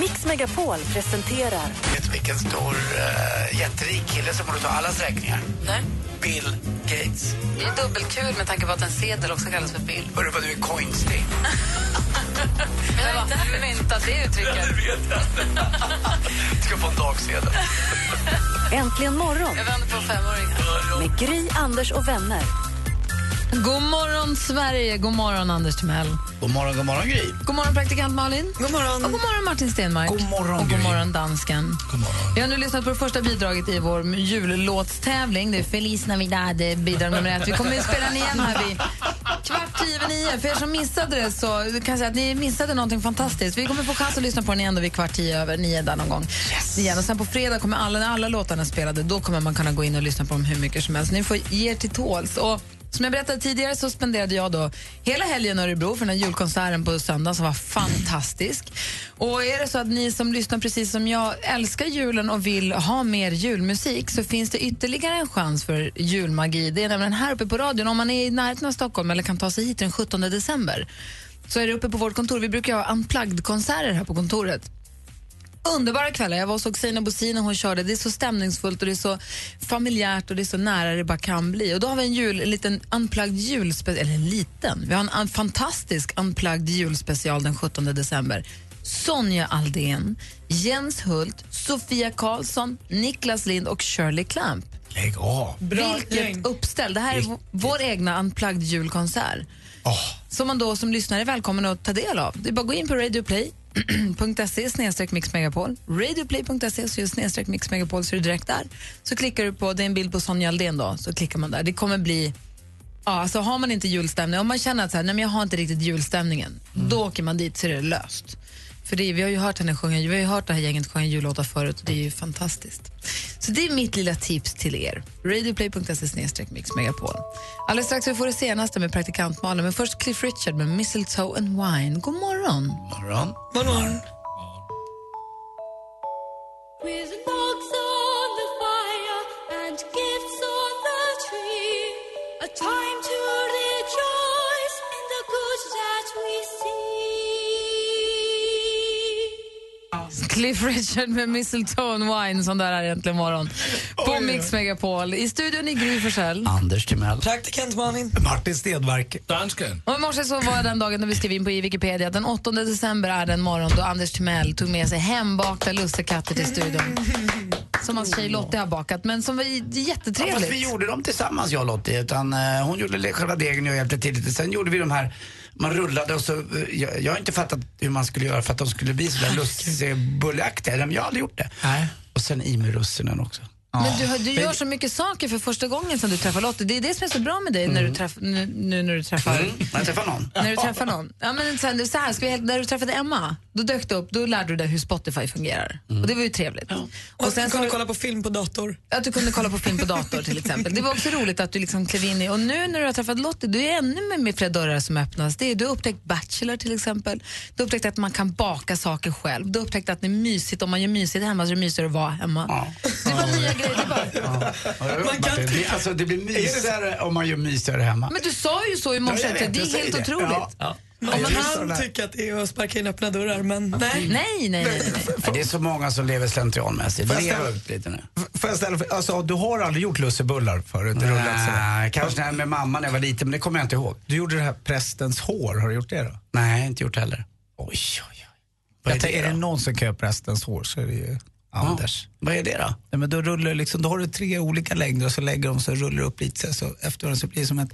Megapol presenterar Vet du vilken stor, uh, jätterik kille som borde ta allas räkningar? Nej. Bill Gates. Det är dubbelkul med tanke på att en sedel också kallas för bill. Hörru vad du är konstig. Men har inte myntat det uttrycket. det vet jag. Du ska få en dagsedel. Äntligen morgon Jag vänder på femåringar. med Gry, Anders och vänner. God morgon, Sverige. God morgon, Anders Timell. God morgon, god morgon Gry. God morgon, praktikant Malin. God morgon. Och god morgon, Martin Stenmark. God morgon, och god Gry. morgon, dansken. God morgon. Vi har nu lyssnat på det första bidraget i vår jullåtstävling. Det är Feliz Navidad, bidrag nummer ett. Vi kommer att spela den igen här vid kvart tio över nio. För er som missade det så kan jag säga att ni missade någonting fantastiskt. Vi kommer få chans att lyssna på den igen då vid kvart tio över nio där någon gång. Igen. Och sen på fredag kommer alla, när alla låtarna spelade, då kommer man kunna gå in och lyssna på dem hur mycket som helst. Ni får ge er till tåls. Och som jag berättade tidigare så spenderade jag då hela helgen i Örebro för den här julkonserten på söndag som var fantastisk. Och är det så att ni som lyssnar precis som jag älskar julen och vill ha mer julmusik så finns det ytterligare en chans för julmagi. Det är nämligen här uppe på radion. Om man är i närheten av Stockholm eller kan ta sig hit den 17 december så är det uppe på vårt kontor. Vi brukar ha unplugged-konserter här på kontoret. Underbara kvällar. Jag var och såg Sina Bosin när hon körde. Det är så stämningsfullt och det är så familjärt och det är så nära det bara kan bli. Och då har vi en, jul, en liten unplugged julspecial, eller en liten, vi har en, un- fantastisk unplugged julspecial den 17 december. Sonja Aldén, Jens Hult, Sofia Karlsson, Niklas Lind och Shirley Clamp. Lägg av. Vilket uppställ! Det här är vår egna unplugged julkonsert. Som man då som lyssnare är välkommen att ta del av. Det är bara att gå in på snedstreck mixmegapol. Radioplay.se snedstreck mixmegapol så är du direkt där. Så klickar du på, det är en bild på Sonja Aldén då, så klickar man där. Det kommer bli Ja, alltså har man inte julstämning, om man känner att så här, nej, men jag har inte riktigt julstämningen, då åker man dit så är det löst. För det, vi har ju hört henne sjunga, vi har ju hört det här gänget sjunga jullåtar förut och det är ju fantastiskt. Så det är mitt lilla tips till er. Radioplay.se mixmegapol. Alldeles strax vi får det senaste med praktikant Malin, men först Cliff Richard med Mistletoe and Wine. God morgon! Morgon. morgon. Cliff Richard med Mistletoe and Wine som där är äntligen morgon. På Mix Megapol. I studion i Gry Forssell. Anders Timell. Praktikant Malin. Martin Stedmark. Dansken. Och I morse så var den dagen när vi skrev in på i Wikipedia att den 8 december är den morgon då Anders Timell tog med sig hembakta lussekatter till studion. Som hans tjej Lottie har bakat, men som var Ja, fast jättetrevligt. vi gjorde dem tillsammans jag och Lottie. Utan, eh, hon gjorde själva degen och jag hjälpte till lite. Sen gjorde vi de här, man rullade och så, eh, jag, jag har inte fattat hur man skulle göra för att de skulle bli sådär lussebulleaktiga. Jag har aldrig gjort det. Och sen i med russinen också. Men du, du gör så mycket saker för första gången som du träffar Lottie. Det är det som är så bra med dig när du träff, nu, nu när du träffar Mm. När jag träffar någon. När du träffar någon. Ja, men sen, så här, ska vi, när du träffade Emma, då dök det upp, då lärde du dig hur Spotify fungerar. Och det var ju trevligt. Och sen så- kunde kolla på film på dator. Att du kunde kolla på film på dator till exempel. Det var också roligt att du liksom klev in i, och nu när du har träffat Lottie, du är ännu med, med fler dörrar som öppnas. Det är, du har upptäckt Bachelor till exempel. Du har upptäckt att man kan baka saker själv. Du har upptäckt att det är mysigt, om man gör mysigt hemma så är det mysigare att vara hemma. Det var nya grejer. Det bara, Man kan det, blir, alltså, det blir mysigare om man gör mysigare hemma. men du sa ju så i morse, Ja, det är helt det. otroligt. Ja, ja. Man kan det. tycka att det är att sparka in öppna dörrar, men nej. Nej, nej, nej. nej, Det är så många som lever slentrianmässigt. Får jag Lev ställa- upp lite nu. Får jag ställa, alltså, du har aldrig gjort lussebullar förut? Det. Nej, kanske när- med mamma när jag var liten, men det kommer jag inte ihåg. Du gjorde det här prästens hår, har du gjort det då? Nej, inte gjort heller. Oj, oj, oj. Vad Jag är tänker, är det det någon som kan göra prästens hår så är det ju Anders. Vad är det då? Nej, men då, rullar liksom, då har du tre olika längder och så lägger de så rullar upp lite så, efteråt så blir det som ett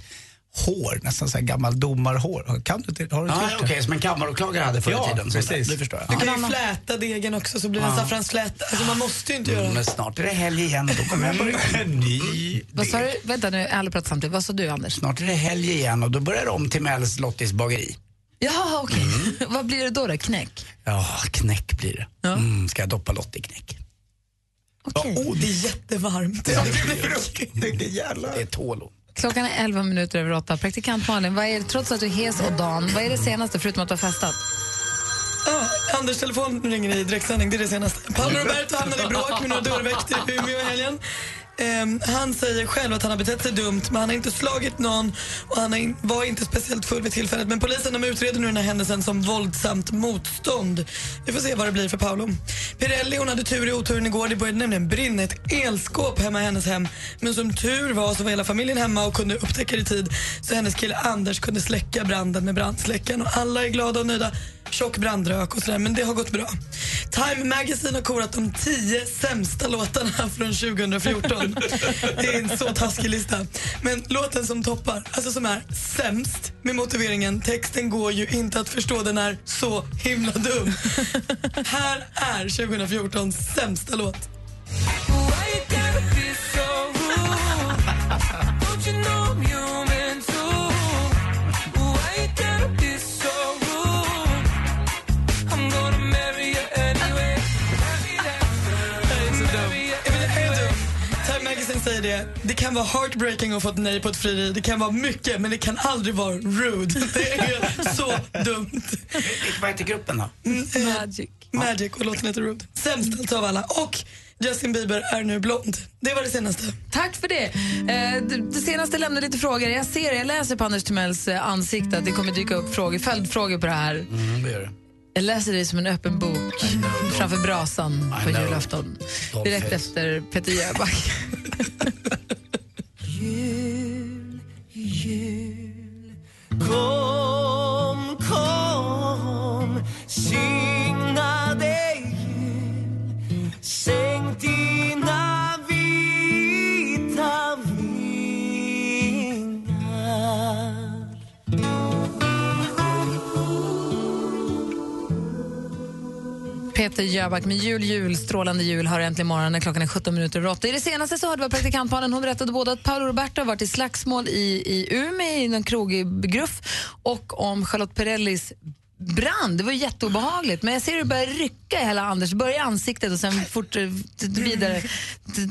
hår, nästan så här gammal domarhår. Kan du inte, har du inte Ja, gjort okej, det? som en kammaråklagare hade förr i Ja, tiden. precis. Det förstår Du jag. kan ju fläta degen också så blir det en saffransfläta. Alltså man måste ju inte göra Mm, det. men snart är det helg igen, då kommer jag börja om. Ny Vad sa du? Vänta nu, alla pratar samtidigt. Vad sa du Anders? Snart är det helg igen och då börjar det om till Mells Lottis bageri. Ja, okej. Mm. Vad blir det då? då? Knäck? Ja, knäck blir det. Ja. Mm, ska jag doppa Lottie i knäck? Okej. Oh, det är jättevarmt. Det är jävla... Det är tål. Klockan är 11 minuter över 8. Praktikant Malin, vad är, trots att du är hes och Dan, vad är det senaste förutom att du har festat? Ah, Anders telefon ringer i direktsändning, det är det senaste. Paolo Roberto hamnade i bråk med några dörrvakter i Umeå i helgen. Ehm, han säger själv att han har betett sig dumt, men han har inte slagit någon och han in, var inte speciellt full vid tillfället. Men polisen de utreder nu den här händelsen som våldsamt motstånd. Vi får se vad det blir för Paolo. Pirelli hon hade tur i oturen igår. Det började nämligen brinna ett elskåp hemma i hennes hem. Men som tur var så var hela familjen hemma och kunde upptäcka det i tid. Så hennes kille Anders kunde släcka branden med brandsläckaren och alla är glada och nöjda. Tjock brandrök och sådär, men det har gått bra. Time Magazine har korat de tio sämsta låtarna från 2014. Det är en så taskig lista. Men låten som toppar, alltså som är sämst med motiveringen texten går ju inte att förstå, den är så himla dum. Här är 2014 sämsta låt. Det. Kan vara heartbreaking att få ett nej på ett frieri. Det kan vara mycket, men det kan aldrig vara rude. Det är så dumt. Vad heter gruppen då? Magic. Magic och låten heter Rude. Sämst alltså av alla. Och Justin Bieber är nu blond. Det var det senaste. Tack för det. Eh, det, det senaste lämnar lite frågor. Jag ser, jag läser på Anders Timells eh, ansikte att det kommer dyka upp frågor, följdfrågor på det här. Mm, det gör det. Jag läser det som en öppen bok framför brasan på julafton. Direkt efter Peter Jöback. Peter Jöback med jul, jul, strålande jul har äntligen morgon när klockan är 17 minuter över 8. I det senaste så hörde vi praktikantbarnen, hon berättade både att Paolo Roberto har varit i slagsmål i, i Umeå i någon kroggruff och om Charlotte Perrellis brand. Det var jätteobehagligt. Men jag ser hur det börjar rycka i hela Anders. Det börjar i ansiktet och sen fort eh, vidare,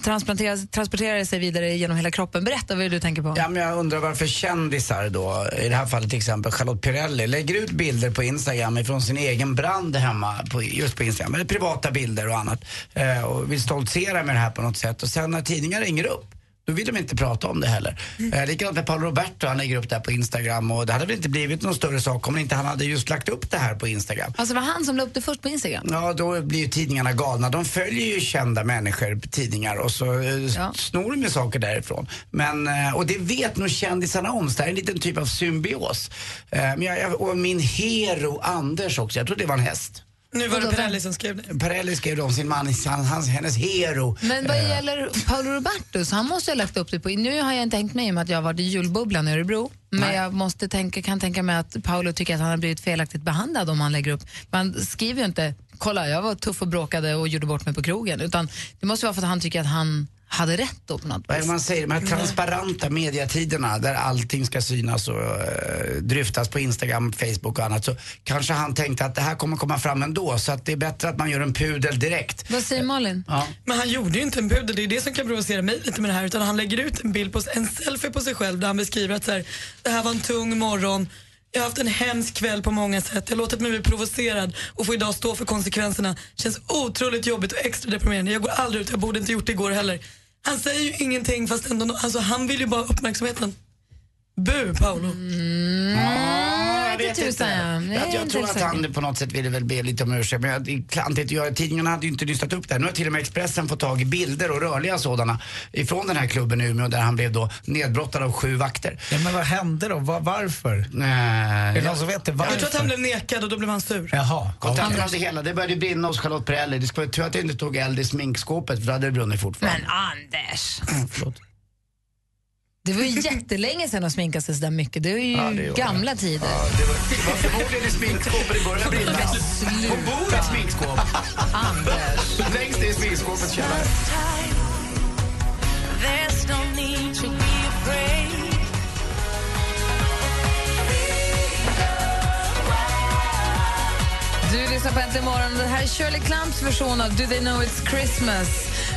transporterar, transporterar det sig vidare genom hela kroppen. Berätta vad är du tänker på. Ja, men jag undrar varför kändisar då, i det här fallet till exempel Charlotte Pirelli, lägger ut bilder på Instagram ifrån sin egen brand hemma, på, just på Instagram, eller privata bilder och annat. Eh, och vill stoltsera med det här på något sätt. Och sen när tidningar ringer upp, då vill de inte prata om det heller. Eh, likadant med Paolo Roberto, han lägger upp det här på Instagram och det hade väl inte blivit någon större sak om inte han hade just lagt upp det här på Instagram. Alltså det var han som la upp det först på Instagram. Ja, då blir ju tidningarna galna. De följer ju kända människor, tidningar, och så eh, Ja. snor de ju saker därifrån. Men, eh, och det vet nog kändisarna om, så det här är en liten typ av symbios. Eh, Men jag, jag, och min hero Anders också, jag tror det var en häst. Nu var det Pirelli som skrev det. Perrelli skrev om sin man, hans, hans, hennes hero. Men vad Eh, gäller Paolo Roberto så han måste ha lagt upp det på... Nu har jag inte hängt med i och med att jag varit i julbubblan i Örebro. Men Nej. jag måste tänka, kan tänka mig att Paolo tycker att han har blivit felaktigt behandlad om han lägger upp. Man skriver ju inte kolla jag var tuff och bråkade och gjorde bort mig på krogen. Utan det måste vara för att han tycker att han hade rätt då på något vis. man säger, de här transparenta mediatiderna där allting ska synas och uh, dryftas på Instagram, Facebook och annat. Så kanske han tänkte att det här kommer komma fram ändå så att det är bättre att man gör en pudel direkt. Vad säger Malin? Ja. Men han gjorde ju inte en pudel, det är det som kan provocera mig lite med det här. Utan han lägger ut en bild på en selfie på sig själv där han beskriver att så här, det här var en tung morgon. Jag har haft en hemsk kväll på många sätt. Jag har låtit mig bli provocerad och får idag stå för konsekvenserna. Känns otroligt jobbigt och extra deprimerande. Jag går aldrig ut, jag borde inte gjort det igår heller. Han säger ju ingenting fast ändå, alltså han vill ju bara ha uppmärksamheten. Bu, Paolo. Mm jag tusan, ja. inte. Jag Jag, inte tror att han på något sätt ville väl be lite om ursäkt. Men jag- det är klantigt. Jag, tidningarna hade ju inte nystat upp det här. Nu har till och med Expressen fått tag i bilder och rörliga sådana ifrån den här klubben i Umeå där han blev då nedbrottad av sju vakter. Ja, men vad hände då? Va- varför? Nej. Är det någon som vet det? Varför? Jag tror att han blev nekad och då blev han sur. Jaha. Kontentan av det hela, det började brinna hos Charlotte Perrelli. Det ska vara tur att det inte tog eld i sminkskåpet för då hade det brunnit fortfarande. Men Anders! Förlåt. Det var ju jättelänge sedan de sminkade sig så där mycket. Det är ju Ja, det gamla tider. Det var, det var förmodligen i sminkskåpet det började brinna. På bordet sminkskåp. Anders. Längst ner i sminkskåpets källare. Du lyssnar på Äntligen morgon. Det här är Shirley Clamps version av Do They Know It's Christmas.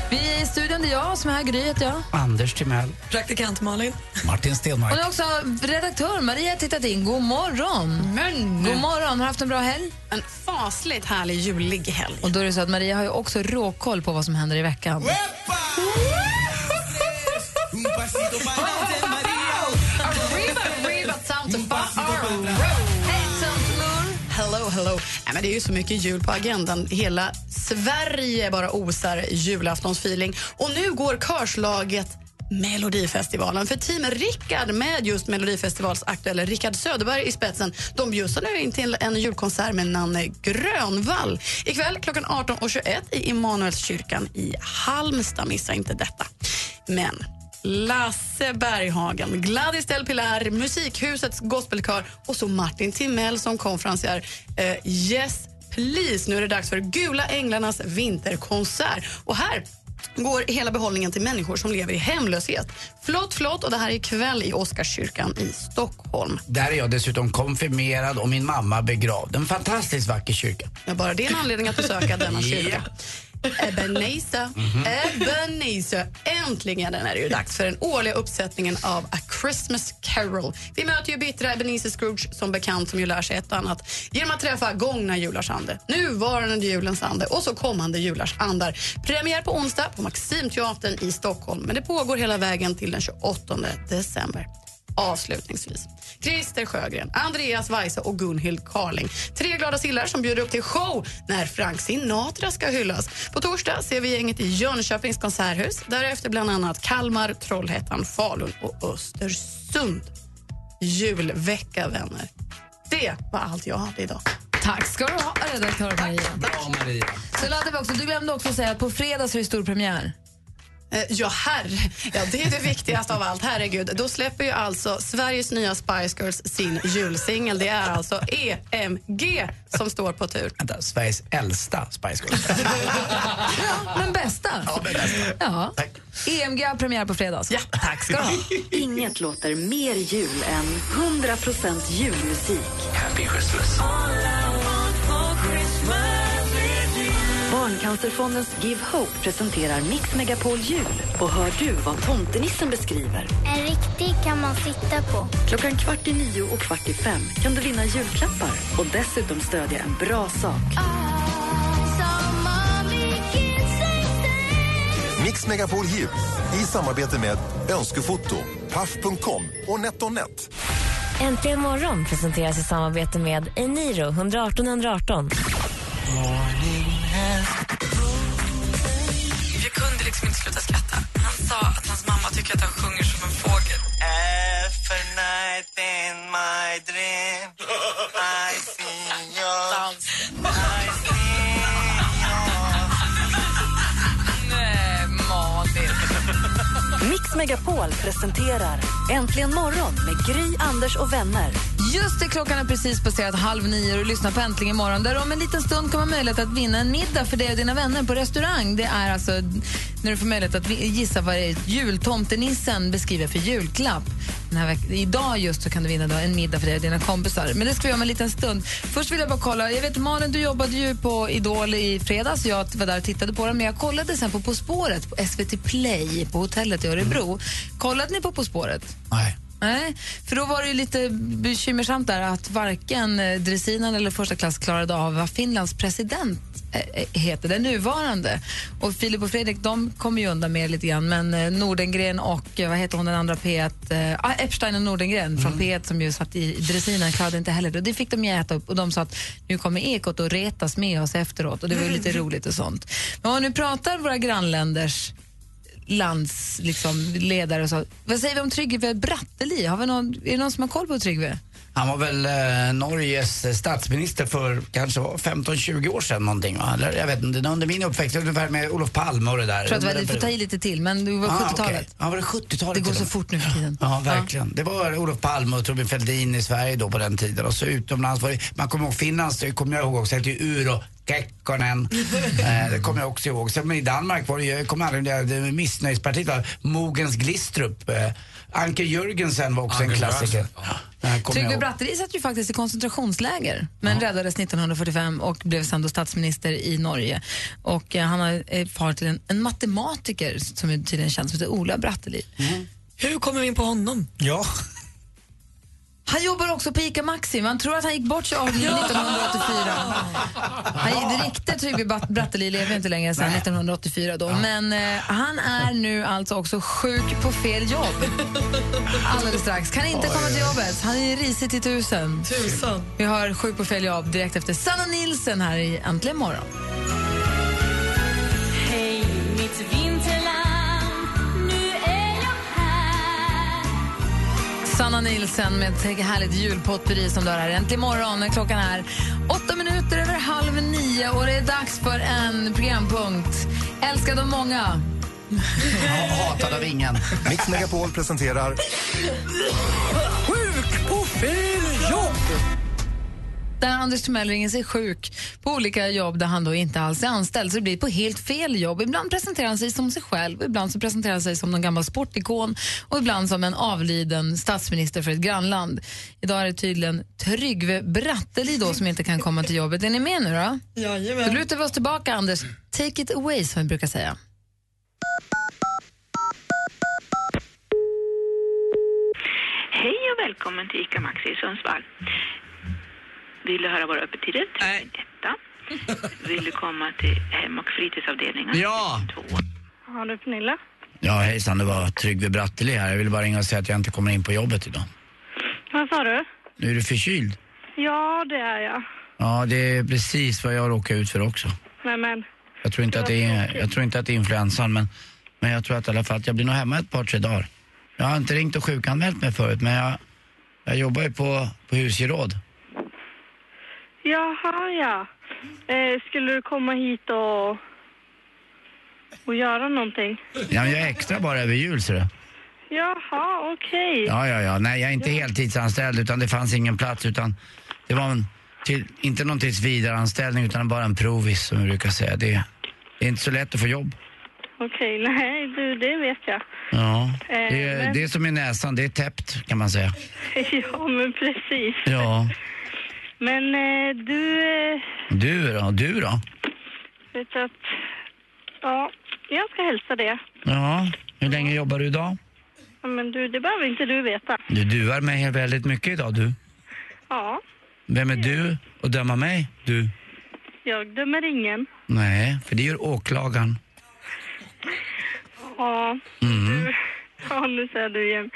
Vi är i studion, det är jag som är här, Gry heter jag. Anders Timell. Praktikant Malin. Martin Stenmark. Och nu också redaktör Maria har tittat in. God morgon. Men. God morgon. Har du haft en bra helg? En fasligt härlig julig helg. Och då är det så att Maria har ju också råkoll på vad som händer i veckan. Nej, men det är ju så mycket jul på agendan. Hela Sverige bara osar julaftonsfeeling. Och nu går körslaget Melodifestivalen. För Team Rickard med just Melodifestivals aktuella Rickard Söderberg i spetsen de bjussar nu in till en julkonsert med Nanne Grönvall. Ikväll klockan 18.21 i Immanuelskyrkan i Halmstad. Missa inte detta. Men Lasse Berghagen, Gladys Del Pilar, Musikhusets gospelkör och så Martin Timell som konferencier. Eh, yes, please! Nu är det dags för Gula Änglarnas vinterkonsert. Och här går hela behållningen till människor som lever i hemlöshet. Flott, flott. Och det här är ikväll i Oscarskyrkan i Stockholm. Där är jag dessutom konfirmerad och min mamma begravd. En fantastiskt vacker kyrka. Ja, bara det är en anledning att besöka denna kyrka. Ebenezer, Ebenezer. Äntligen är det ju dags för den årliga uppsättningen av A Christmas Carol. Vi möter ju bittra Ebenezer Scrooge som bekant som ju lär sig ett och annat genom att träffa gångna julars ande, nuvarande julens ande och så kommande julars andar. Premiär på onsdag på Maximteatern i Stockholm, men det pågår hela vägen till den 28 december. Avslutningsvis. Christer Sjögren, Andreas Weise och Gunhild Carling. Tre glada sillar som bjuder upp till show när Frank Sinatra ska hyllas. På torsdag ser vi gänget i Jönköpings konserthus. Därefter bland annat Kalmar, Trollhättan, Falun och Östersund. Julvecka, vänner. Det var allt jag hade idag. Tack ska du ha, redaktör Maria. Bra Maria. Så laddar vi också. Du glömde också säga att på fredag så är det stor premiär. Eh, Ja, herre. Ja, det är det viktigaste av allt. Herregud. Då släpper ju alltså Sveriges nya Spice Girls sin julsingel. Det är alltså EMG som står på tur. Vänta, Sveriges äldsta Spice Girls. Ja, men bästa. Ja, men bästa. Ja. EMG har premiär på fredags. Ja, tack ska du ha. Inget låter mer jul än 100% julmusik. Happy Christmas. Barncancerfondens Give Hope presenterar Mix Megapol Jul. Och hör du vad tomtenissen beskriver? En riktig kan man sitta på. Klockan kvart i nio och kvart i fem kan du vinna julklappar och dessutom stödja en bra sak. Mix Megapol Jul i samarbete med Önskefoto, Paff.com och NetOnNet. Äntligen morgon presenteras i samarbete med Eniro 118 118. Jag kunde liksom inte sluta skratta. Han sa att hans mamma tycker att han sjunger som en fågel. Every night in my dream I see your I see Mix Megapol presenterar Äntligen morgon med Gry, Anders och vänner. Just det, klockan är precis passerat halv nio och lyssna på Äntligen morgon där om en liten stund kommer ha möjlighet att vinna en middag för dig och dina vänner på restaurang. Det är alltså när du får möjlighet att gissa vad det är jultomtenissen beskriver för julklapp. Idag just så kan du vinna då en middag för dig och dina kompisar. Men det ska vi göra om en liten stund. Först vill jag bara kolla, jag vet Malin du jobbade ju på Idol i fredags, jag var där och tittade på den, men jag kollade sen på På spåret på SVT Play på hotellet i Örebro. Kollade ni på På spåret? Nej. Nej, för då var det ju lite bekymmersamt där att varken eh, dressinan eller första klass klarade av vad Finlands president eh, heter, den nuvarande. Och Filip och Fredrik de kommer ju undan med lite grann, men eh, Nordengren och eh, vad heter hon den andra P1, eh, ah, Epstein och Nordengren från P1 som ju satt i dressinan klarade inte heller det. Det fick de ju äta upp och de sa att nu kommer Ekot att retas med oss efteråt och det var ju lite roligt och sånt. Men om nu pratar våra grannländers lands liksom, ledare och så. Vad säger vi om Tryggve Bratteli? Har vi någon, är det någon som har koll på Tryggve? Han var väl eh, Norges statsminister för kanske 15-20 år sedan någonting va? Eller jag vet inte, under min uppväxt, ungefär med Olof Palme och det där. Jag tror att vi fått ta i lite till, men det var Ah, 70-talet. okej. Ja, var det 70-talet? Det går så fort nu för tiden. Ja, verkligen. Det var Olof Palme och Torbjörn Fälldin i Sverige då på den tiden. Och så utomlands var det, man kommer ihåg Finland, kommer jag ihåg också, hette ju Uro Kekkonen. eh, det kommer jag också ihåg. Sen i Danmark var det ju, kommer aldrig det, det missnöjespartiet var Mogens Glistrup. Eh, Anker Jörgensen var också Anker en klassiker. Ja. ihåg. Bratteli satt ju faktiskt i koncentrationsläger men räddades 1945 och blev sen då statsminister i Norge. Och eh, han har eh, far till en, en matematiker som är tydligen känd som heter Ola Bratteli. Hur kommer vi in på honom? Ja. Han jobbar också på ICA Maxi. Man tror att han gick bort sig 1984. Han, riktiga Tryggve Bat- Bratteli lever inte längre sedan 1984 då. Men eh, han är nu alltså också sjuk på fel jobb. Alldeles strax. Kan inte komma till jobbet. Han är risigt i tusen. Tusan. Vi har sjuk på fel jobb direkt efter Sanna Nilsen här i Äntligen morgon. Hej, mitt vinterland, Sanna Nilsen med ett härligt julpotpurri som du har här. Äntligen morgon. Klockan är åtta minuter över halv nio och det är dags för en programpunkt. Älskad av många. Hatad av ingen. Mix Megapol presenterar Sjuk på fel jobb! Där Anders Timell ringer sig sjuk på olika jobb där han då inte alls är anställd. Så det blir på helt fel jobb. Ibland presenterar han sig som sig själv, ibland så presenterar han sig som någon gammal sportikon och ibland som en avliden statsminister för ett grannland. Idag är det tydligen Tryggve Bratteli då som inte kan komma till jobbet. Är ni med nu då? Då Jajamän. lutar vi oss tillbaka, Anders. Take it away, som vi brukar säga. Hej och välkommen till ICA Maxi i Sundsvall. Vill du höra våra öppettider? Nej. Vill du komma till hem och fritidsavdelningen? Ja! Har du Pernilla? Ja, hejsan, det var Tryggve Bratteli här. Jag ville bara ringa och säga att jag inte kommer in på jobbet idag. Vad sa du? Nu är du förkyld. Ja, det är jag. Ja, det är precis vad jag råkar ut för också. Nej men, Jag tror inte, att det är, jag tror inte att det är influensan, men, men jag tror att i alla fall att jag blir nog hemma ett par, tre dagar. Jag har inte ringt och sjukanmält mig förut, men jag, jag jobbar ju på, på husgeråd. Jaha ja. Eh, skulle du komma hit och, och göra någonting? Ja, men jag är extra bara över jul, ser du. Jaha, okej. Ja, ja, ja. Nej, jag är inte heltidsanställd, utan det fanns ingen plats, utan det var en, till, inte någon tills vidareanställning utan bara en provis, som vi brukar säga. Det, det är inte så lätt att få jobb. Okej, nej du, det vet jag. Ja, Eh, det, är- men- det är som i näsan, det är täppt kan man säga. ja, men precis. Ja. Men eh, du, eh, Du då? Du då? vet att... Ja, jag ska hälsa det. Ja, hur länge jobbar du idag? Ja, Men du, det behöver inte du veta. Du duar mig väldigt mycket idag du. Ja, Vem är du och döma mig? Du? jag dömer ingen. Nej, för det gör åklagaren. Ja, Mm. ja nu säger du igen.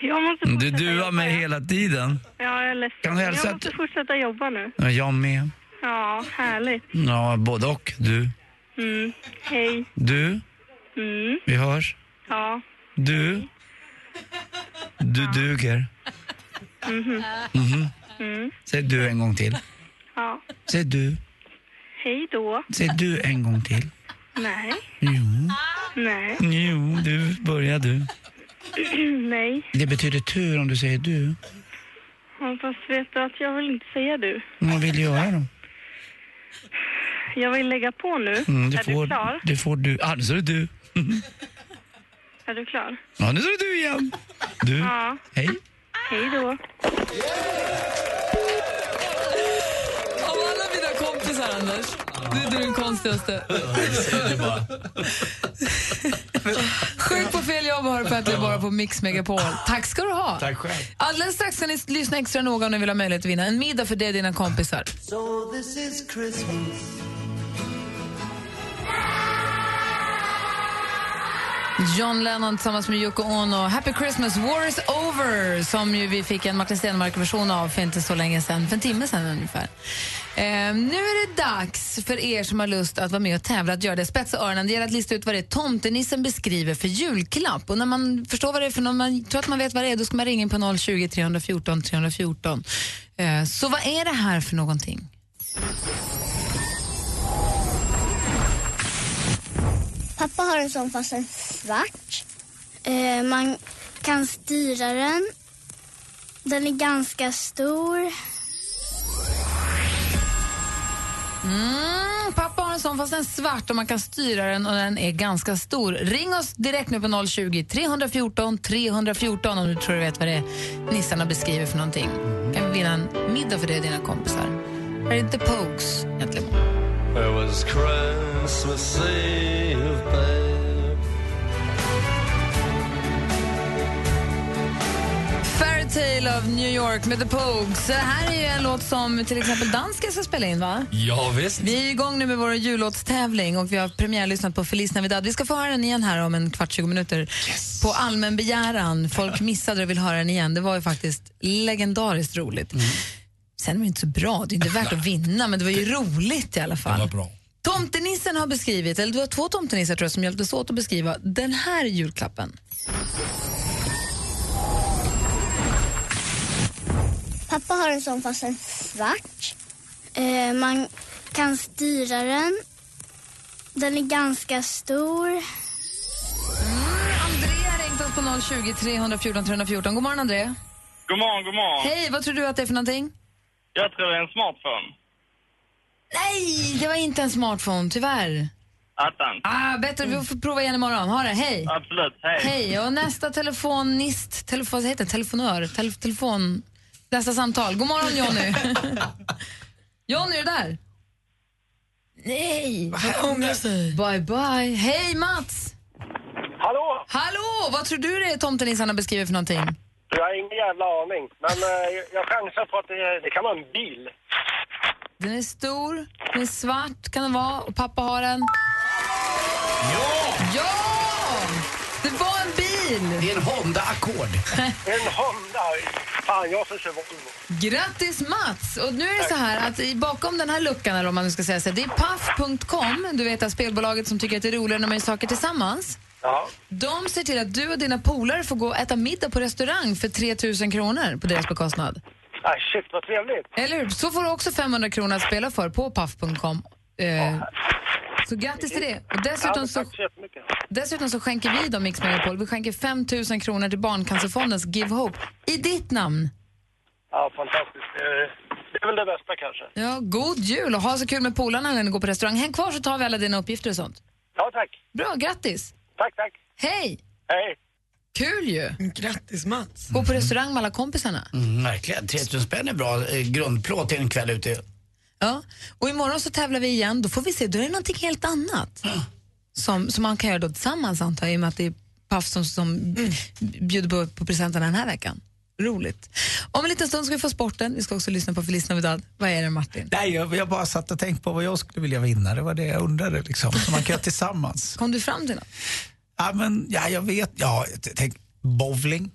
Jag måste Du fortsätta duar mig ja. hela tiden. Ja, jag är ledsen. Kan du hälsa jag måste att- fortsätta jobba nu. Ja, Jag med. Ja, härligt. Ja, både och. Du. Mm. Hej. Du, Mm. vi hörs. Ja. Du. Du duger. Mhm. Mhm. Mm. Säg du en gång till. Ja. Säg du. Hej då. Säg du en gång till. Nej. Jo. Nej. Jo, du. Börja du. Nej. Det betyder tur om du säger du. Ja, fast vet du att jag vill inte säga du. Vad vill du göra då? Jag vill lägga på nu. Mm, är du klar? Det får du. Ah, nu är det du. Är du klar? Ja, nu är det du igen. Du. Ja. Hej. Hej då. Anders, du är du den konstigaste. Sjuk på fel jobb har du på Äntligen bara på Mix Megapol. Tack ska du ha. Tack själv. Alldeles strax ska ni lyssna extra noga om ni vill ha möjlighet att vinna en middag för dig och dina kompisar. So John Lennon tillsammans med Yoko Ono. Happy Christmas, War is over, som ju vi fick en Martin Stenmarck-version av för inte så länge sedan, för en timme sedan ungefär. Eh, nu är det dags för er som har lust att vara med och tävla att göra det. Spetsa öronen. Det gäller att lista ut vad det är tomtenissen beskriver för julklapp. Och när man förstår vad det är för någon, man tror att man vet vad det är, då ska man ringa in på 020 314 314. Eh, så vad är det här för någonting? Har en sån fast en svart. Eh, man kan styra den. Den är ganska stor. Mm, pappa har en en sån fast är svart och man kan styra den och den är ganska stor. Ring oss direkt nu på 020 314 314 om du tror du vet vad det är nissarna beskriver för någonting. kan vi vinna en middag för det och dina kompisar. Här är The Pogues egentligen. It was Christmas Eve, Fairytale of New York med The Pogues. Det här är ju en låt som till exempel dansken ska spela in, va? Ja, visst. Vi är igång nu med vår jullåtstävling och vi har premiärlyssnat på Feliz Navidad. Vi ska få höra den igen här om en kvart, 20 minuter. På allmän begäran. Folk missade och vill höra den igen. Det var ju faktiskt legendariskt roligt. Sen är det inte så bra, det är inte värt att vinna, men det var ju roligt i alla fall. Det var bra. Tomtenissen har beskrivit, eller det var två tomtenissar tror jag som hjälptes åt att beskriva den här julklappen. Pappa har en sån fast en svart. Eh, man kan styra den. Den är ganska stor. Andrea har ringt oss på 020 314 314. God morgon, Andrea. God morgon, god morgon. Hej, vad tror du att det är för någonting? Jag tror det är en smartphone. Nej, det var inte en smartphone, tyvärr. Attans. Ah, bättre, vi får prova igen imorgon. Ha det, hej. Absolut, hej. Hej, och nästa telefonist, telefon, vad heter det? telefonör, tel, telefon, nästa samtal. God morgon Jonny. Jonny, är du där? Nej. Han ångrar sig. Bye, bye. Hej Mats. Hallå? Hallå, vad tror du det är tomtenissarna beskriver för någonting? Jag har ingen jävla aning. Men eh, jag chansar på att det, det kan vara en bil. Den är stor, den är svart kan den vara och pappa har en. Ja! Ja! Det var en bil! Det är en Honda Accord. En Honda. Fan, jag som kör Volvo. Grattis Mats! Och nu är det så här att i- bakom den här luckan, eller om man nu ska säga så, det är paff.com, du vet att spelbolaget som tycker att det är roligare när man gör saker tillsammans. Ja. De ser till att du och dina polare får gå och äta middag på restaurang för 3 000 kronor på deras bekostnad. Ah, shit, vad trevligt. Eller hur? Så får du också 500 kronor att spela för på paff.com. Eh, så grattis till det. Och dessutom så, Tack så dessutom så skänker vi då Mix Megapol, vi skänker 5 000 kronor till Barncancerfondens Give Hope i ditt namn. Ja, fantastiskt. Det, det är väl det bästa kanske. Ja, god jul och ha så kul med polarna när ni går på restaurang. Häng kvar så tar vi alla dina uppgifter och sånt. Ja, tack. Bra, grattis! Tack, tack. Hej! Hej. Kul ju! Grattis Mats. Gå på restaurang med alla kompisarna. Mm, verkligen. 3000 spänn är bra eh, grundplåt till en kväll ute. Ja, och imorgon så tävlar vi igen. Då får vi se, då är det någonting helt annat. Som, som man kan göra då tillsammans antar jag, i och med att det är Paff som, som bjuder på, på presenterna den här veckan. Roligt. Om en liten stund ska vi få sporten. Vi ska också lyssna på Feliz Navidad. Vad är det Martin? Nej, jag, jag bara satt och tänkte på vad jag skulle vilja vinna. Det var det jag undrade. Liksom. Så man kan göra tillsammans. Kom du fram till något? Ja, men, ja, jag vet. Ja, tänk, bowling.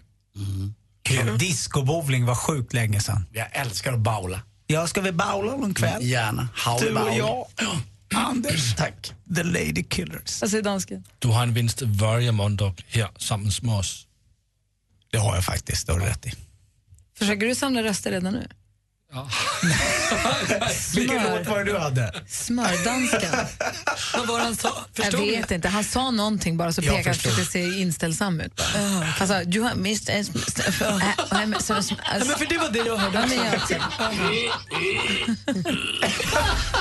Kul. Disco-bowling var sjukt länge sedan. Jag älskar att baula. Ja, ska vi bowla någon kväll? Gärna. Du och jag. Anders. Tack. The Lady Killers. Vad säger dansken? Du har en vinst varje måndag här tillsammans med oss. Det har jag faktiskt, det har du rätt i. Försöker du samla röster redan nu? Vilken Smör. låt var det du hade? Smördansken. Vad var han sa? Jag Förstod vet inte. Han sa någonting bara så Jag pekade för att det ser inställsam ut. Bara. Han sa, du men- som- Ja, men för det var det jag hörde Ja, men jag också.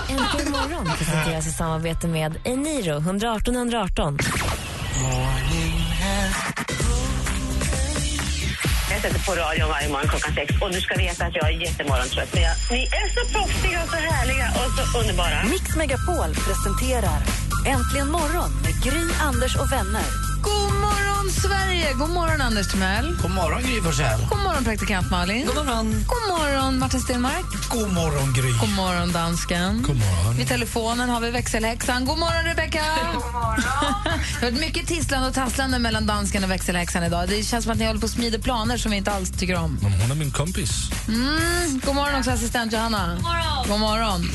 Äntligen morgon presenteras i samarbete med Eniro 118 118. Jag sätter på radion varje morgon klockan sex och du ska veta att jag är jättemorgontrött. för jag- Ni är så proffsiga och så härliga och så underbara. Mix Megapol presenterar Äntligen morgon med Gry, Anders och vänner. God morgon, Sverige! God morgon, Anders Timell. God morgon Gry Forssell. God morgon, praktikant Malin. God morgon, God morgon Martin Stenmark. God morgon, Gry. God morgon, dansken. God morgon. Vid telefonen har vi växelhäxan. God morgon, Rebecka. God morgon. Det har varit mycket tisslande och tasslande mellan dansken och växelhäxan idag. Det känns som att ni håller på att smida planer som vi inte alls tycker om. Men hon är min kompis. Mm. God morgon också, assistent Johanna. God morgon. God morgon.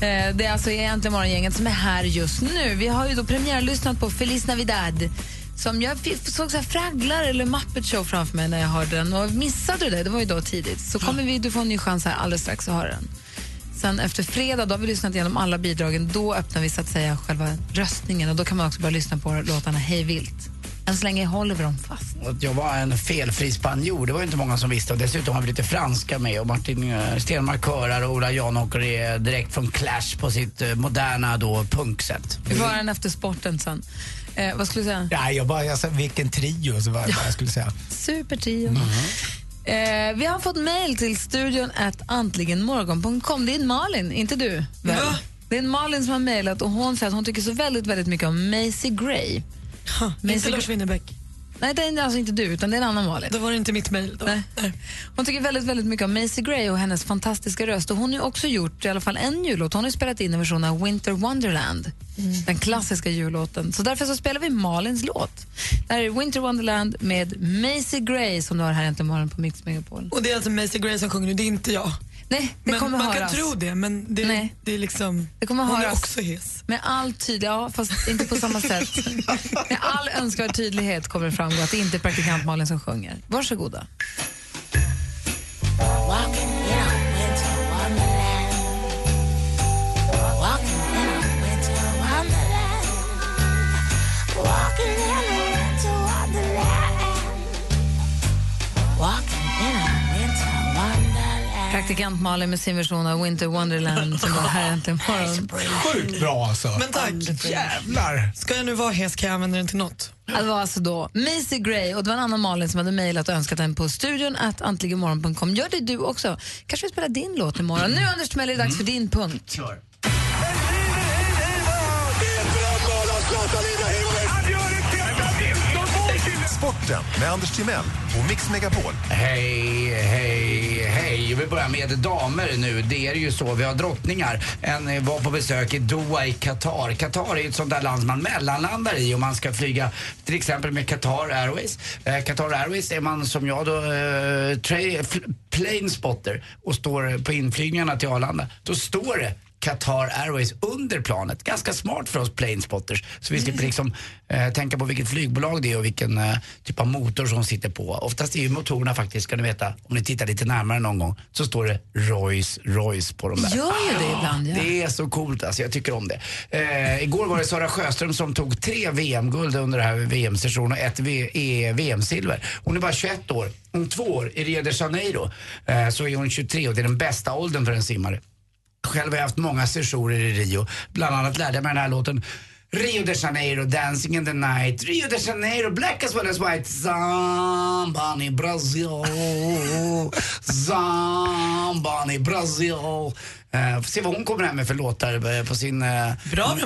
Eh, Det är alltså Äntligen morgongänget som är här just nu. Vi har ju då premiärlyssnat på Feliz Navidad. Som jag såg så här Fragglar eller Muppet Show framför mig när jag hörde den. Och missade du det, det var ju då tidigt, så kommer vi, du får en ny chans här alldeles strax att höra den. Sen efter fredag, då har vi lyssnat igenom alla bidragen. Då öppnar vi så att säga själva röstningen och då kan man också börja lyssna på låtarna hej vilt. Än så länge håller vi dem fast. Att jag var en felfri spanjor, det var ju inte många som visste. Och dessutom har vi lite franska med och Martin eh, Stenmark körar och Ola Janåker är direkt från Clash på sitt eh, moderna då punksätt. Vi höra den efter sporten sen. Eh, vad skulle du säga? Ja, jag bara, jag sa, vilken trio, så var jag skulle säga. Supertrio. Mm. Eh, vi har fått mejl till studion at antligenmorgon.com. Det är Malin, inte du. Väl? Det är Malin som har mejlat och hon säger att hon tycker så väldigt, väldigt mycket om Macy Gray. Inte Lars Winnerbäck. Nej, det är alltså inte du, utan det är en annan Malin. Då var det inte mitt mejl. Hon tycker väldigt, väldigt mycket om Macy Gray och hennes fantastiska röst. Och hon har också gjort i alla fall en jullåt. Hon har spelat in en version av Winter Wonderland, den klassiska jullåten. Så därför så spelar vi Malins låt. Det här är Winter Wonderland med Macy Gray som du har här morgon på Mix Megapol. Och det är alltså Macy Gray som sjunger nu, det är inte jag. Nej, det men kommer man höras. kan tro det, men det, Nej. det är liksom... Det kommer hon är höras. också hes. Med all tydlighet, ja, fast inte på samma sätt. Med all önskvärd tydlighet kommer det framgå att det inte är praktikant Malin som sjunger. Varsågoda. Praktikant Malin med sin version av Winter Wonderland som var här äntligen morgon. Sjukt bra alltså. Men tack. Jävlar. Ska jag nu vara hes kan jag använda den till något. Det var alltså då Macy Gray och det var en annan Malin som hade mejlat och önskat den på studion att antligenmorgon.com. Gör det du också. Kanske vi spelar din låt imorgon. Nu Anders Timell är det dags för din punkt. Sporten med Anders Timell och Mix Megapol. Hej, hej, hej. Vi börjar med damer nu. Det är ju så. Vi har drottningar. En var på besök i Doha i Qatar. Qatar är ju ett sånt där land man mellanlandar i om man ska flyga till exempel med Qatar Airways. Eh, Qatar Airways är man som jag då eh, plane spotter och står på inflygningarna till Arlanda. Då står det Qatar Airways under planet. Ganska smart för oss planespotters. Så vi slipper liksom eh, tänka på vilket flygbolag det är och vilken eh, typ av motor som sitter på. Oftast är ju motorerna faktiskt, ska ni veta, om ni tittar lite närmare någon gång, så står det Rolls Royce på dem där. Gör ju det ibland, ja. Det är så coolt alltså, jag tycker om det. Eh, igår var det Sara Sjöström som tog tre VM-guld under den här VM-sessionen och ett eh, VM-silver. Hon är bara 21 år. Om två år, i Rio de Janeiro, eh, så är hon 23 och det är den bästa åldern för en simmare. Själv har jag haft många sessioner i Rio. Bland annat lärde jag mig den här låten Rio de Janeiro, Dancing in the night. Rio de Janeiro, black as well as white. Zamban i Brasil. Zamban i Brasil. Uh, får se vad hon kommer hem med för låtar eh, på sin uh, Bra.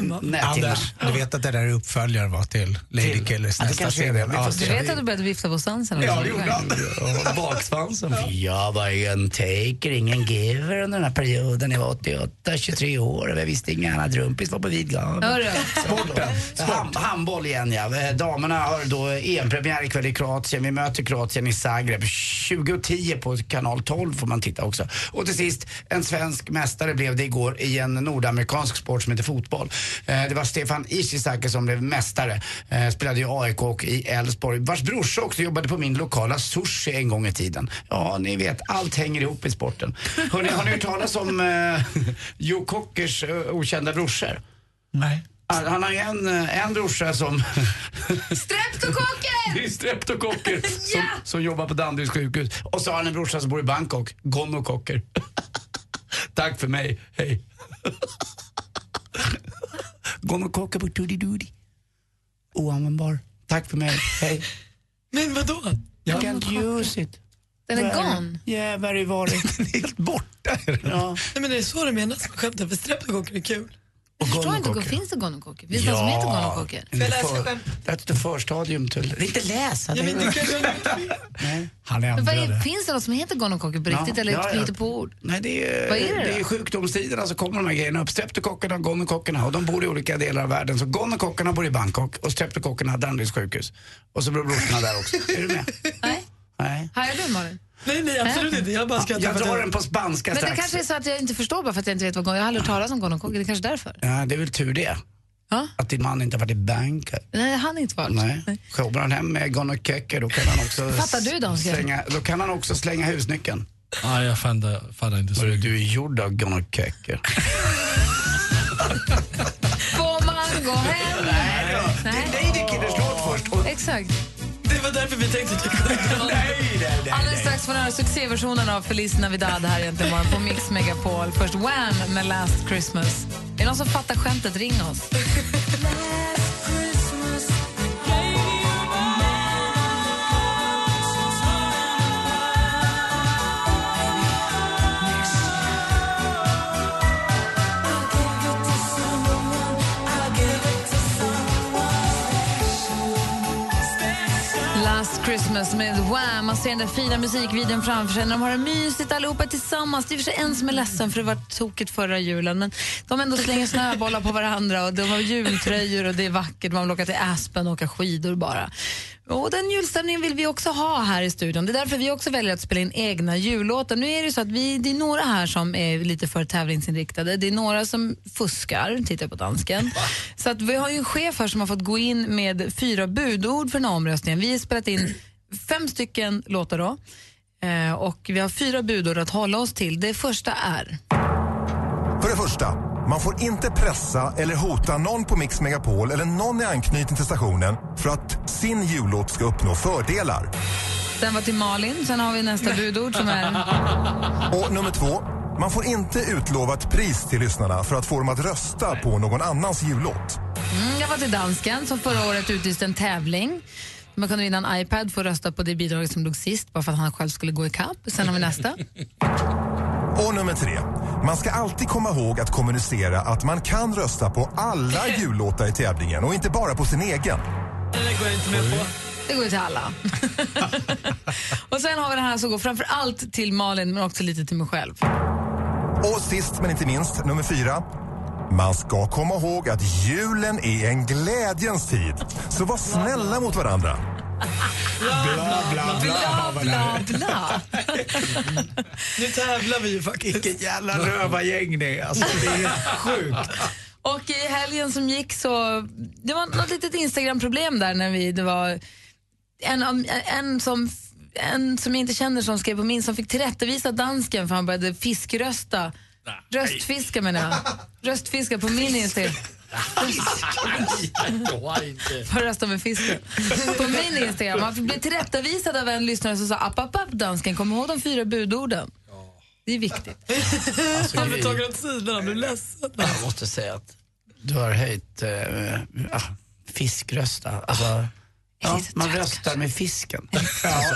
Anders, du vet att det där är uppföljare var till Lady Till- Killers Ja, det nästa Ja, se. Du vet att du började vifta på svansen? Ja, det gjorde han. Baksvansen. Jag var ju en taker, ingen giver under den här perioden. Jag var 88, 23 år och jag visste ingen annan. Drumpis var på vid gavel. Sporten. Ham, handboll igen ja. Damerna har då EM-premiär ikväll i Kroatien. Vi möter Kroatien i Zagreb. 2010 på kanal 12 får man titta också. Och till sist, en svensk mästare blev det igår i en nordamerikansk sport som heter fotboll. Eh, Det var Stefan Ishizaki som blev mästare. Eh, Spelade i AIK och i Elfsborg. Vars brorsa också jobbade på min lokala sushi en gång i tiden. Ja, ni vet, allt hänger ihop i sporten. Hörrni, har ni hört talas om eh, Joe Cockers eh, okända brorsor? Nej. Han, han har en, en brorsa som... Streptokocker! Det är streptokocker som, som jobbar på Danderyds sjukhus. Och så har han en brorsa som bor i Bangkok, gonokocker. Tack för mig, hej. gonokocker på Tutti Doody. Oanvändbar. Tack för mig, hej. Men vadå? You can't use it. Den är gone. Yeah, very very. Helt borta är den. Ja. Nej, men det är så det menas med skämtet, för streptokocker är kul. Jag förstår inte, finns det gonokocker? Finns det någon som heter gonokocker? jag läsa för- the förstadium till... Det är inte läsa. Ja, men det Nej. Han är Men vad är, ändrade. finns det något som heter gonokocker på riktigt eller ja, ja. ja, på ord? Nej, det är, Vad är det det är sjukdomstiderna så kommer de här grejerna upp. Streptokockerna och gonokockerna och de bor i olika delar av världen. Så gonokockerna bor i Bangkok och streptokockerna har Danderyds sjukhus. Och så bor brorsorna där också. Är du med? Nej. Nej. Hajar du Malin? Nej, nej, absolut inte. Jag bara skrattar Jag för att drar den på spanska Men det strax. kanske är så att jag inte förstår bara för att jag inte vet vad gonokocker Jag har aldrig hört talas om gonokocker, det är kanske därför. Ja, det är väl tur det. Ja. Att din man inte har varit i Bangkok. Nej, han är inte varit. Nej. Jobbar han hem med gonokocker då kan han också Fattar du, slänga, då kan han också slänga husnyckeln. Nej, jag fattar, fattar inte så Hörru, mycket. du är gjord av gonokocker. Får man gå hem? Nej. Det är Lady Killers låt först. Och Exakt. Var därför vi tänkte att vi kunde dra den. Alldeles strax får ni höra succéversionen av Feliz Navidad här egentligen på Mix Megapol. Först Wham med Last Christmas. Är det någon som fattar skämtet? Ring oss. Christmas med Wham. Man ser den där fina musikvideon framför sig. De har det mysigt allihopa tillsammans. Det är för sig en som är ledsen för det var tokigt förra julen. Men de ändå slänger snöbollar på varandra och de har jultröjor och det är vackert. Man vill åka till Aspen och åka skidor bara. Och den julstämningen vill vi också ha här i studion. Det är därför vi också väljer att spela in egna jullåtar. Nu är det så att vi, det är några här som är lite för tävlingsinriktade. Det är några som fuskar, tittar på dansken. Så att vi har ju en chef här som har fått gå in med fyra budord för den här omröstningen. Vi har spelat in fem stycken låtar då. Eh, och vi har fyra budord att hålla oss till. Det första är... För det första, man får inte pressa eller hota någon på Mix Megapol eller någon i anknytning till stationen för att sin jullåt ska uppnå fördelar. Den var till Malin. Sen har vi nästa budord som är... Och nummer två, man får inte utlova ett pris till lyssnarna för att få dem att rösta på någon annans jullåt. Mm, jag var till dansken som förra året utlyste en tävling. Man kunde vinna en iPad för att rösta på det bidraget som låg sist bara för att han själv skulle gå i kapp. Sen har vi nästa. Och nummer tre, man ska alltid komma ihåg att kommunicera att man kan rösta på alla jullåtar i tävlingen och inte bara på sin egen. Det går jag inte med på. Det går till alla. och sen har vi den här som går framför allt till Malin men också lite till mig själv. Och sist men inte minst, nummer fyra. Man ska komma ihåg att julen är en glädjens tid. Så var snälla mot varandra. Bla, bla, Bla, bla, bla. Nu tävlar vi ju faktiskt. Vilket jävla rövargäng det är. Alltså, det är sjukt. Och i helgen som gick så, det var något litet Instagram-problem där när vi, det var en, en som en som jag inte känner som skrev på min som fick tillrättavisa dansken för han började fiskrösta. Röstfiska menar jag. Röstfiska på min Instagram. För att rösta med fisken. På min Instagram. Han blev tillrättavisad av en lyssnare som sa app, app, app, dansken, kom ihåg de fyra budorden. Det är viktigt. Han blev tagen åt sidan, han blev ledsen. Jag måste säga att du har höjt äh, ja, fiskrösta. Alltså, ja, man röstar med fisken. Alltså,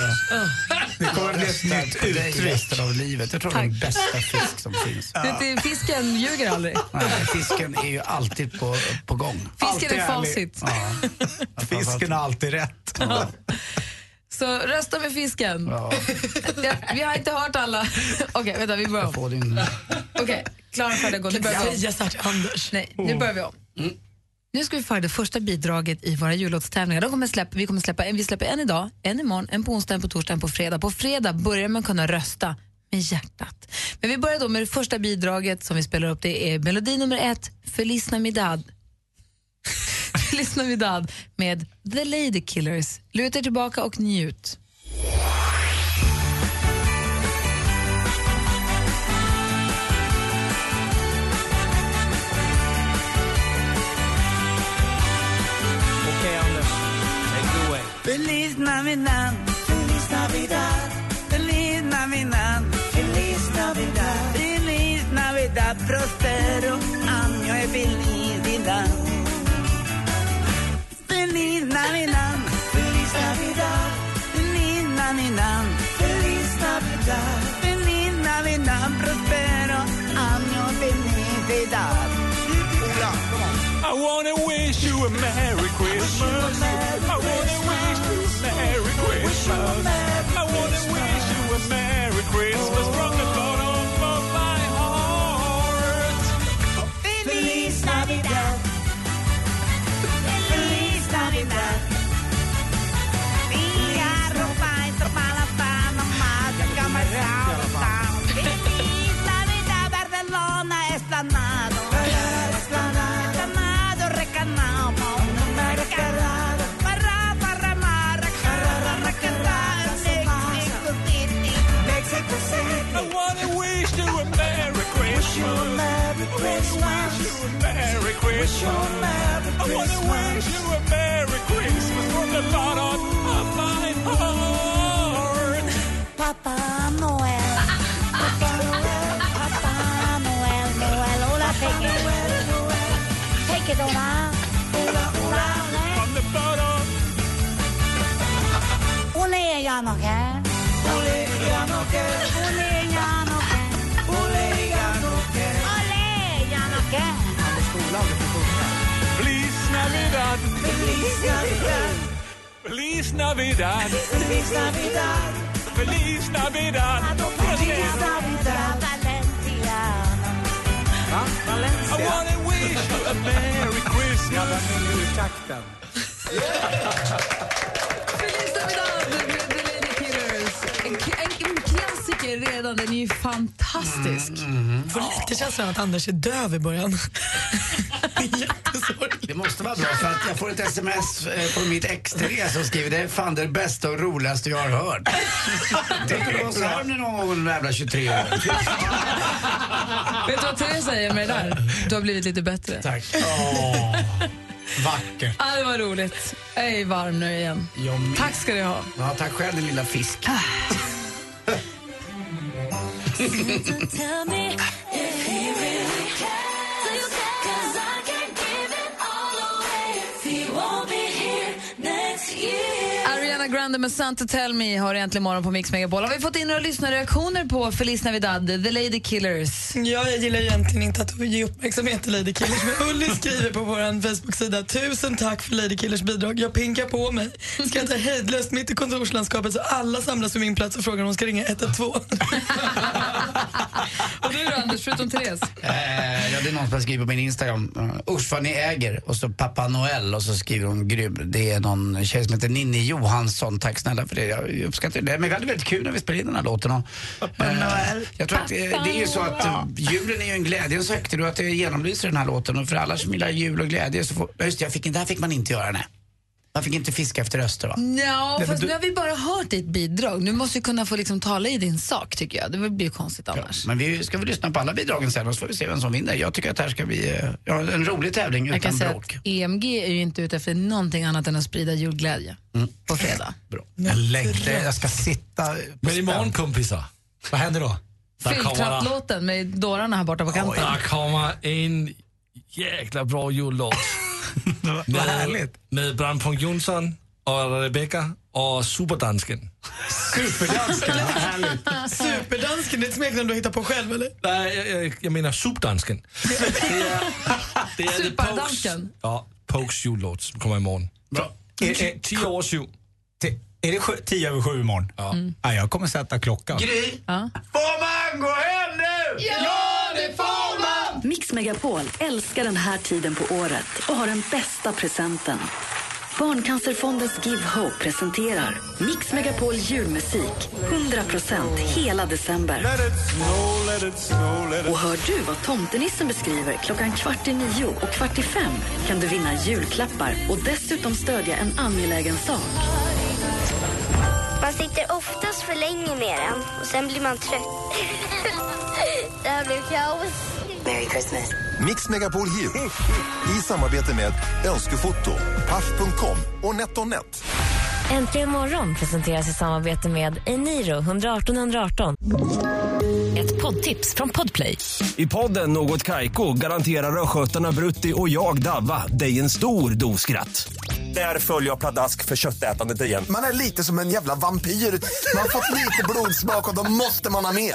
Det kommer bli ett nytt uttryck. resten av livet. Jag tror det är den bästa fisk som finns. Det, fisken ljuger aldrig. Nej, fisken är ju alltid på, på gång. Fisken är facit. Ja. Fisken har alltid rätt. Så rösta med fisken. Ja, vi har inte hört alla. Okej, vänta, vi börjar om. Få din... Okej, klara, färdiga, gå. Nu Kan börjar vi om. Nej, nu börjar vi om. Nu ska vi föra det första bidraget i våra jullåtstävlingar. De kommer släppa, vi kommer släppa vi släpper en idag, en imorgon, en på onsdag, en på torsdag, en på fredag. På fredag börjar man kunna rösta med hjärtat. Men vi börjar då med det första bidraget som vi spelar upp. Det är melodi nummer ett, Feliz Navidad. Feliz Navidad med The Lady Killers. Luta er tillbaka och njut. Feliz Navidad, Feliz Navidad, Feliz Navidad, Feliz Navidad, Feliz Navidad, prospero año y felicidad. Feliz Navidad, Feliz Navidad, Feliz Navidad, Feliz Navidad, Feliz Navidad, prospero año y felicidad. I wanna wish you a Merry Christmas. I wanna wish you a Merry I wanna wish you a Merry Christmas from the bottom of my heart. Feliz Navidad. Merry Christmas. Merry Christmas. I wanna wish you a Merry Christmas from the bottom of my heart. Pappa Noel. Pappa Noel. Pappa Noel. Noel. Ola, take it. Take it, Ola. Ola, Ola. From the bottom. Ole Janoke. Ole Janoke. Ole Janoke. Ole Janoke. Feliz Navidad. Feliz Navidad. Feliz Navidad. Feliz Navidad. Feliz Navidad. Feliz Navidad. Valentiano. Va? Valencia. I wanna wish you a Merry Christmas. Feliz klassiker redan, den är ju fantastisk. Får lite känslan att Anders är döv i början. Det måste vara bra för att jag får ett sms eh, från mitt ex Therese som skriver det är fan det bästa och roligaste jag har hört. Tänk att vara så här någon gång under jävla 23 år. Vet du vad Therese säger med det där? Du har blivit lite bättre. Tack. Vackert. Ja, det var roligt. Jag är varm nu igen. Tack ska du ha. Ja, tack själv din lilla fisk. Tell me Grande med Santa Tell Me har äntligen morgon på Mix Megapol. Har vi fått in några lyssnarreaktioner på Feliz Navidad, The Lady Killers? Ja, jag gillar egentligen inte att ge uppmärksamhet till Lady Killers men Ulli skriver på vår Facebook-sida Tusen tack för Lady Killers bidrag. Jag pinkar på mig. Skrattar hejdlöst mitt i kontorslandskapet så alla samlas vid min plats och frågar om de ska ringa 112. Och du då Anders, förutom Therese? Eh, ja, det är någon som har skrivit på min Instagram. Uh, Usch vad ni äger. Och så pappa Noel och så skriver hon grym. Det är någon tjej som heter Ninni Johansson. Tack snälla för det. Jag uppskattar det. Men vi hade väldigt kul när vi spelade in den här låten. Och, Noel. Jag tror att det, det är ju så att uh, julen är ju en glädjens högtid och att det genomlyser den här låten. Och för alla som gillar jul och glädje så får, just det, jag fick, det här fick man inte göra nej. Man fick inte fiska efter röster va? Ja, fast du- nu har vi bara hört ditt bidrag. Nu måste du kunna få liksom tala i din sak tycker jag. Det blir ju konstigt annars. Men vi ska väl lyssna på alla bidragen sen och så får vi se vem som vinner. Jag tycker att det här ska bli eh, ja, en rolig tävling Jag kan utan säga bråk. att EMG är ju inte ute efter någonting annat än att sprida julglädje på fredag. Jag längtar, jag ska sitta... Men imorgon kompisar, vad händer då? Fylltrapplåten med dårarna här borta på kanten. Der kommer en jäkla bra jullåt. Vad härligt. Med Brampunkt Jonsson och Rebecca och Superdansken. Superdansken, vad härligt. Superdansken, det är ett smeknamn du hittar på själv eller? Nej, jag, jag, jag menar Superdansken. Det är, det är The Pokes, Superdansken. ja, Pokes jullåt som kommer imorgon. Bra. Är, är, Tio år sju. Är det sju, tio över sju imorgon? Ja. ja jag kommer sätta klockan. Gry, Ja. får man gå hem nu? Ja, Megapol älskar den här tiden på året och har den bästa presenten. Barncancerfondens Give Hope presenterar Mix Megapol julmusik 100% hela december. Och hör du vad tomtenissen beskriver klockan kvart i nio och kvart i fem kan du vinna julklappar och dessutom stödja en angelägen sak. Man sitter oftast för länge med den och sen blir man trött. det här blev kaos. Merry Christmas. Mix Megapol Jul i samarbete med Önskefoto, Paff.com och NetOnNet. Äntligen morgon presenteras i samarbete med Eniro 118 118. Ett poddtips från Podplay. I podden Något Kaiko garanterar östgötarna Brutti och jag, Davva, dig en stor dos skratt. Där följer jag pladask för köttätandet igen. Man är lite som en jävla vampyr. Man har fått lite blodsmak och då måste man ha mer.